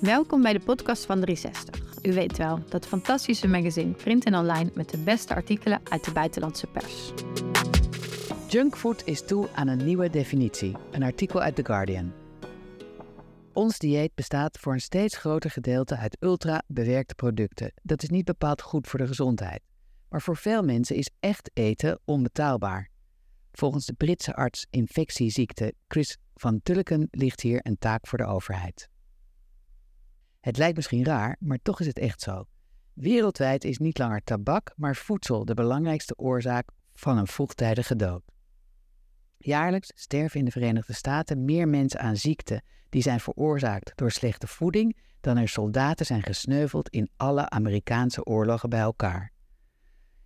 Welkom bij de podcast van 360. U weet wel, dat fantastische magazine print en online met de beste artikelen uit de buitenlandse pers. Junkfood is toe aan een nieuwe definitie, een artikel uit The Guardian. Ons dieet bestaat voor een steeds groter gedeelte uit ultra-bewerkte producten. Dat is niet bepaald goed voor de gezondheid. Maar voor veel mensen is echt eten onbetaalbaar. Volgens de Britse arts infectieziekte Chris van Tulleken ligt hier een taak voor de overheid. Het lijkt misschien raar, maar toch is het echt zo. Wereldwijd is niet langer tabak, maar voedsel de belangrijkste oorzaak van een vroegtijdige dood. Jaarlijks sterven in de Verenigde Staten meer mensen aan ziekten die zijn veroorzaakt door slechte voeding dan er soldaten zijn gesneuveld in alle Amerikaanse oorlogen bij elkaar.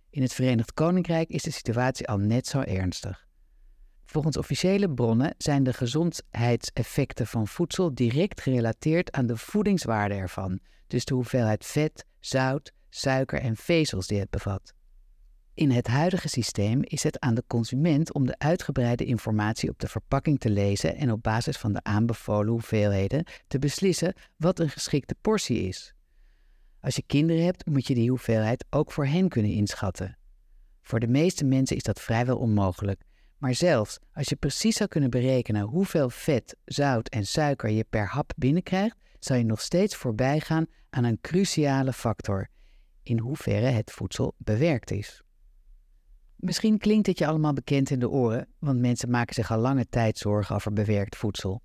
In het Verenigd Koninkrijk is de situatie al net zo ernstig. Volgens officiële bronnen zijn de gezondheidseffecten van voedsel direct gerelateerd aan de voedingswaarde ervan, dus de hoeveelheid vet, zout, suiker en vezels die het bevat. In het huidige systeem is het aan de consument om de uitgebreide informatie op de verpakking te lezen en op basis van de aanbevolen hoeveelheden te beslissen wat een geschikte portie is. Als je kinderen hebt, moet je die hoeveelheid ook voor hen kunnen inschatten. Voor de meeste mensen is dat vrijwel onmogelijk, maar zelfs als je precies zou kunnen berekenen hoeveel vet, zout en suiker je per hap binnenkrijgt, zal je nog steeds voorbij gaan aan een cruciale factor: in hoeverre het voedsel bewerkt is. Misschien klinkt het je allemaal bekend in de oren, want mensen maken zich al lange tijd zorgen over bewerkt voedsel.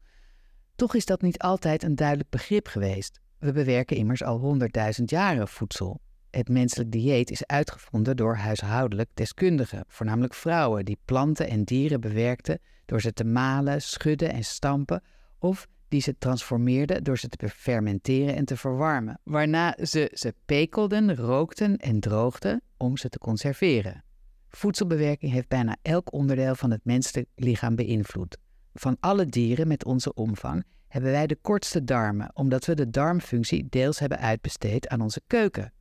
Toch is dat niet altijd een duidelijk begrip geweest. We bewerken immers al honderdduizend jaren voedsel. Het menselijk dieet is uitgevonden door huishoudelijk deskundigen, voornamelijk vrouwen, die planten en dieren bewerkten door ze te malen, schudden en stampen, of die ze transformeerden door ze te fermenteren en te verwarmen, waarna ze ze pekelden, rookten en droogden om ze te conserveren. Voedselbewerking heeft bijna elk onderdeel van het menselijk lichaam beïnvloed. Van alle dieren met onze omvang hebben wij de kortste darmen, omdat we de darmfunctie deels hebben uitbesteed aan onze keuken.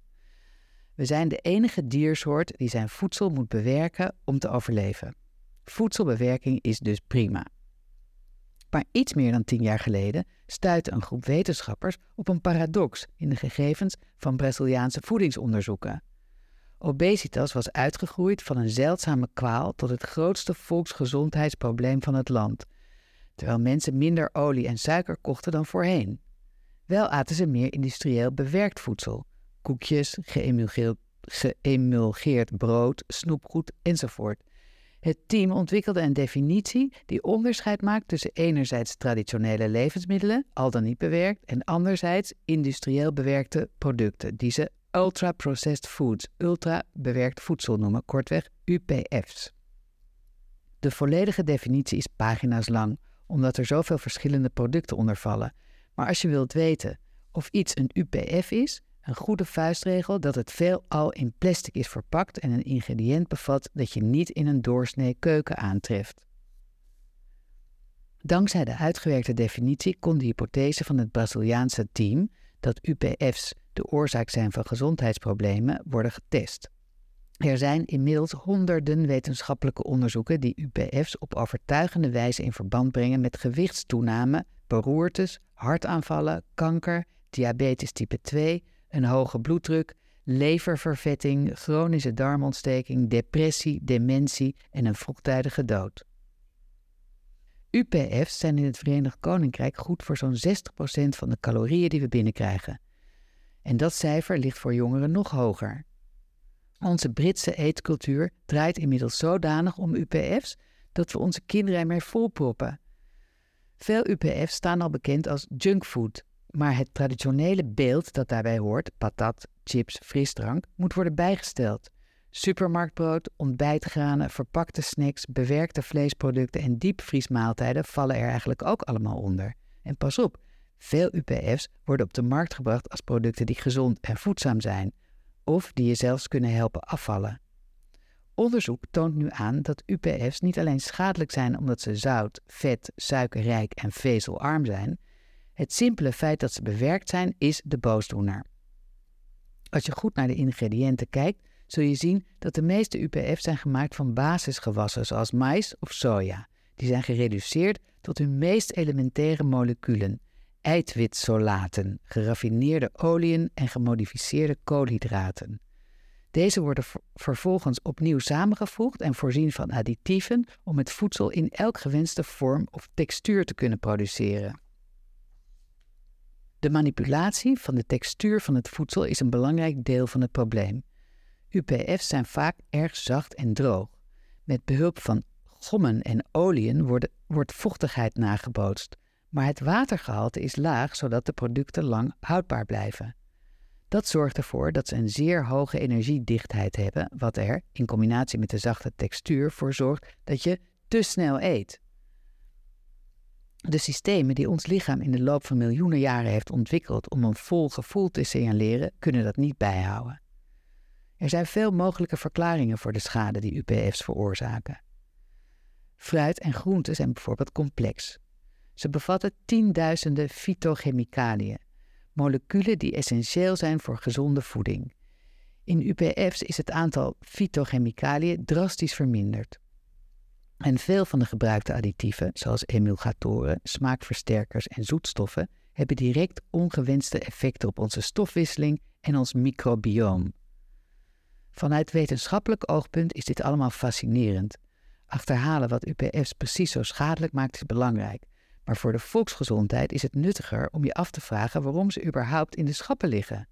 We zijn de enige diersoort die zijn voedsel moet bewerken om te overleven. Voedselbewerking is dus prima. Maar iets meer dan tien jaar geleden stuitte een groep wetenschappers op een paradox in de gegevens van Braziliaanse voedingsonderzoeken. Obesitas was uitgegroeid van een zeldzame kwaal tot het grootste volksgezondheidsprobleem van het land, terwijl mensen minder olie en suiker kochten dan voorheen. Wel aten ze meer industrieel bewerkt voedsel, koekjes, geëmulgeerd brood, snoepgoed enzovoort. Het team ontwikkelde een definitie die onderscheid maakt tussen enerzijds traditionele levensmiddelen, al dan niet bewerkt, en anderzijds industrieel bewerkte producten, die ze ultra-processed foods, ultra-bewerkt voedsel noemen, kortweg UPF's. De volledige definitie is pagina's lang, omdat er zoveel verschillende producten onder vallen. Maar als je wilt weten of iets een UPF is, een goede vuistregel dat het veelal in plastic is verpakt en een ingrediënt bevat dat je niet in een doorsnee keuken aantreft. Dankzij de uitgewerkte definitie kon de hypothese van het Braziliaanse team dat UPF's de oorzaak zijn van gezondheidsproblemen worden getest. Er zijn inmiddels honderden wetenschappelijke onderzoeken die UPF's op overtuigende wijze in verband brengen met gewichtstoename, beroertes, hartaanvallen, kanker, diabetes type 2, een hoge bloeddruk, leververvetting, chronische darmontsteking, depressie, dementie en een vroegtijdige dood. UPF's zijn in het Verenigd Koninkrijk goed voor zo'n 60% van de calorieën die we binnenkrijgen. En dat cijfer ligt voor jongeren nog hoger. Onze Britse eetcultuur draait inmiddels zodanig om UPF's dat we onze kinderen ermee volproppen. Veel UPF's staan al bekend als junkfood, maar het traditionele beeld dat daarbij hoort, patat, chips, frisdrank, moet worden bijgesteld. Supermarktbrood, ontbijtgranen, verpakte snacks, bewerkte vleesproducten en diepvriesmaaltijden vallen er eigenlijk ook allemaal onder. En pas op, veel UPF's worden op de markt gebracht als producten die gezond en voedzaam zijn, of die je zelfs kunnen helpen afvallen. Onderzoek toont nu aan dat UPF's niet alleen schadelijk zijn omdat ze zout, vet, suikerrijk en vezelarm zijn, het simpele feit dat ze bewerkt zijn is de boosdoener. Als je goed naar de ingrediënten kijkt, zul je zien dat de meeste UPF's zijn gemaakt van basisgewassen zoals mais of soja. Die zijn gereduceerd tot hun meest elementaire moleculen eiwitsolaten, geraffineerde oliën en gemodificeerde koolhydraten. Deze worden vervolgens opnieuw samengevoegd en voorzien van additieven om het voedsel in elk gewenste vorm of textuur te kunnen produceren. De manipulatie van de textuur van het voedsel is een belangrijk deel van het probleem. UPF's zijn vaak erg zacht en droog. Met behulp van gommen en oliën wordt vochtigheid nagebootst, maar het watergehalte is laag zodat de producten lang houdbaar blijven. Dat zorgt ervoor dat ze een zeer hoge energiedichtheid hebben, wat er, in combinatie met de zachte textuur, voor zorgt dat je te snel eet. De systemen die ons lichaam in de loop van miljoenen jaren heeft ontwikkeld om een vol gevoel te signaleren, kunnen dat niet bijhouden. Er zijn veel mogelijke verklaringen voor de schade die UPF's veroorzaken. Fruit en groenten zijn bijvoorbeeld complex. Ze bevatten tienduizenden fytochemicaliën, moleculen die essentieel zijn voor gezonde voeding. In UPF's is het aantal fytochemicaliën drastisch verminderd. En veel van de gebruikte additieven, zoals emulgatoren, smaakversterkers en zoetstoffen, hebben direct ongewenste effecten op onze stofwisseling en ons microbioom. Vanuit wetenschappelijk oogpunt is dit allemaal fascinerend. Achterhalen wat UPF's precies zo schadelijk maakt is belangrijk, maar voor de volksgezondheid is het nuttiger om je af te vragen waarom ze überhaupt in de schappen liggen.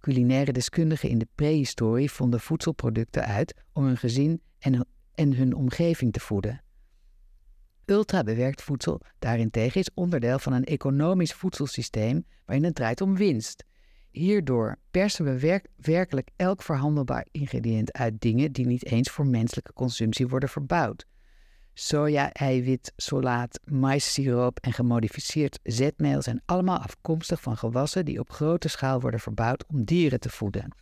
Culinaire deskundigen in de prehistorie vonden voedselproducten uit om hun gezin en, en hun omgeving te voeden. Ultrabewerkt voedsel daarentegen is onderdeel van een economisch voedselsysteem waarin het draait om winst. Hierdoor persen we werkelijk elk verhandelbaar ingrediënt uit dingen die niet eens voor menselijke consumptie worden verbouwd soja, eiwit, solaat, maissiroop en gemodificeerd zetmeel zijn allemaal afkomstig van gewassen die op grote schaal worden verbouwd om dieren te voeden.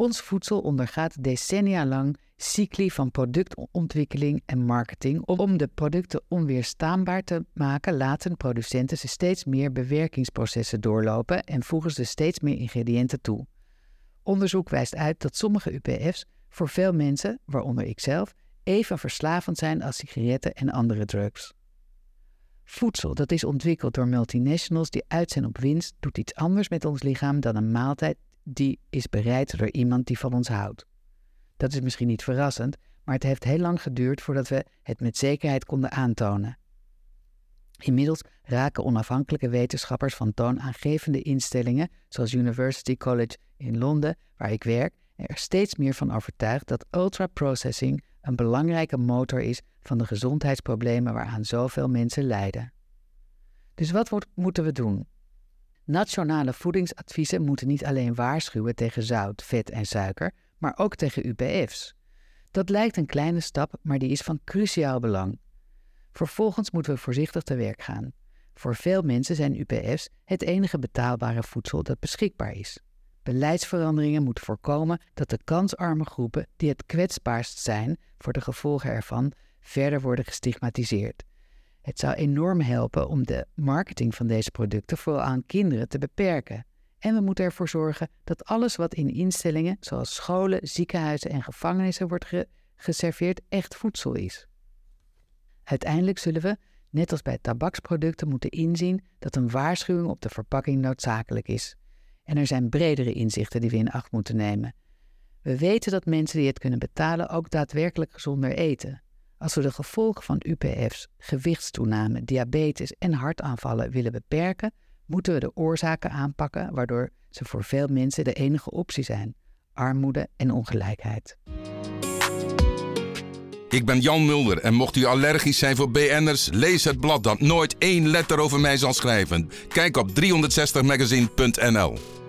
Ons voedsel ondergaat decennia lang cycli van productontwikkeling en marketing. Om de producten onweerstaanbaar te maken, laten producenten ze steeds meer bewerkingsprocessen doorlopen en voegen ze steeds meer ingrediënten toe. Onderzoek wijst uit dat sommige UPF's voor veel mensen, waaronder ikzelf, even verslavend zijn als sigaretten en andere drugs. Voedsel dat is ontwikkeld door multinationals die uit zijn op winst, doet iets anders met ons lichaam dan een maaltijd die is bereid door iemand die van ons houdt. Dat is misschien niet verrassend, maar het heeft heel lang geduurd voordat we het met zekerheid konden aantonen. Inmiddels raken onafhankelijke wetenschappers van toonaangevende instellingen, zoals University College in Londen, waar ik werk, er steeds meer van overtuigd dat ultra-processing een belangrijke motor is van de gezondheidsproblemen waaraan zoveel mensen lijden. Dus wat moeten we doen? Nationale voedingsadviezen moeten niet alleen waarschuwen tegen zout, vet en suiker, maar ook tegen UPF's. Dat lijkt een kleine stap, maar die is van cruciaal belang. Vervolgens moeten we voorzichtig te werk gaan. Voor veel mensen zijn UPF's het enige betaalbare voedsel dat beschikbaar is. Beleidsveranderingen moeten voorkomen dat de kansarme groepen die het kwetsbaarst zijn voor de gevolgen ervan verder worden gestigmatiseerd. Het zou enorm helpen om de marketing van deze producten vooral aan kinderen te beperken. En we moeten ervoor zorgen dat alles wat in instellingen zoals scholen, ziekenhuizen en gevangenissen wordt geserveerd echt voedsel is. Uiteindelijk zullen we, net als bij tabaksproducten, moeten inzien dat een waarschuwing op de verpakking noodzakelijk is. En er zijn bredere inzichten die we in acht moeten nemen. We weten dat mensen die het kunnen betalen ook daadwerkelijk gezonder eten. Als we de gevolgen van UPF's, gewichtstoename, diabetes en hartaanvallen willen beperken, moeten we de oorzaken aanpakken waardoor ze voor veel mensen de enige optie zijn: armoede en ongelijkheid. Ik ben Jan Mulder en mocht u allergisch zijn voor BN'ers, lees het blad dat nooit één letter over mij zal schrijven. Kijk op 360magazine.nl.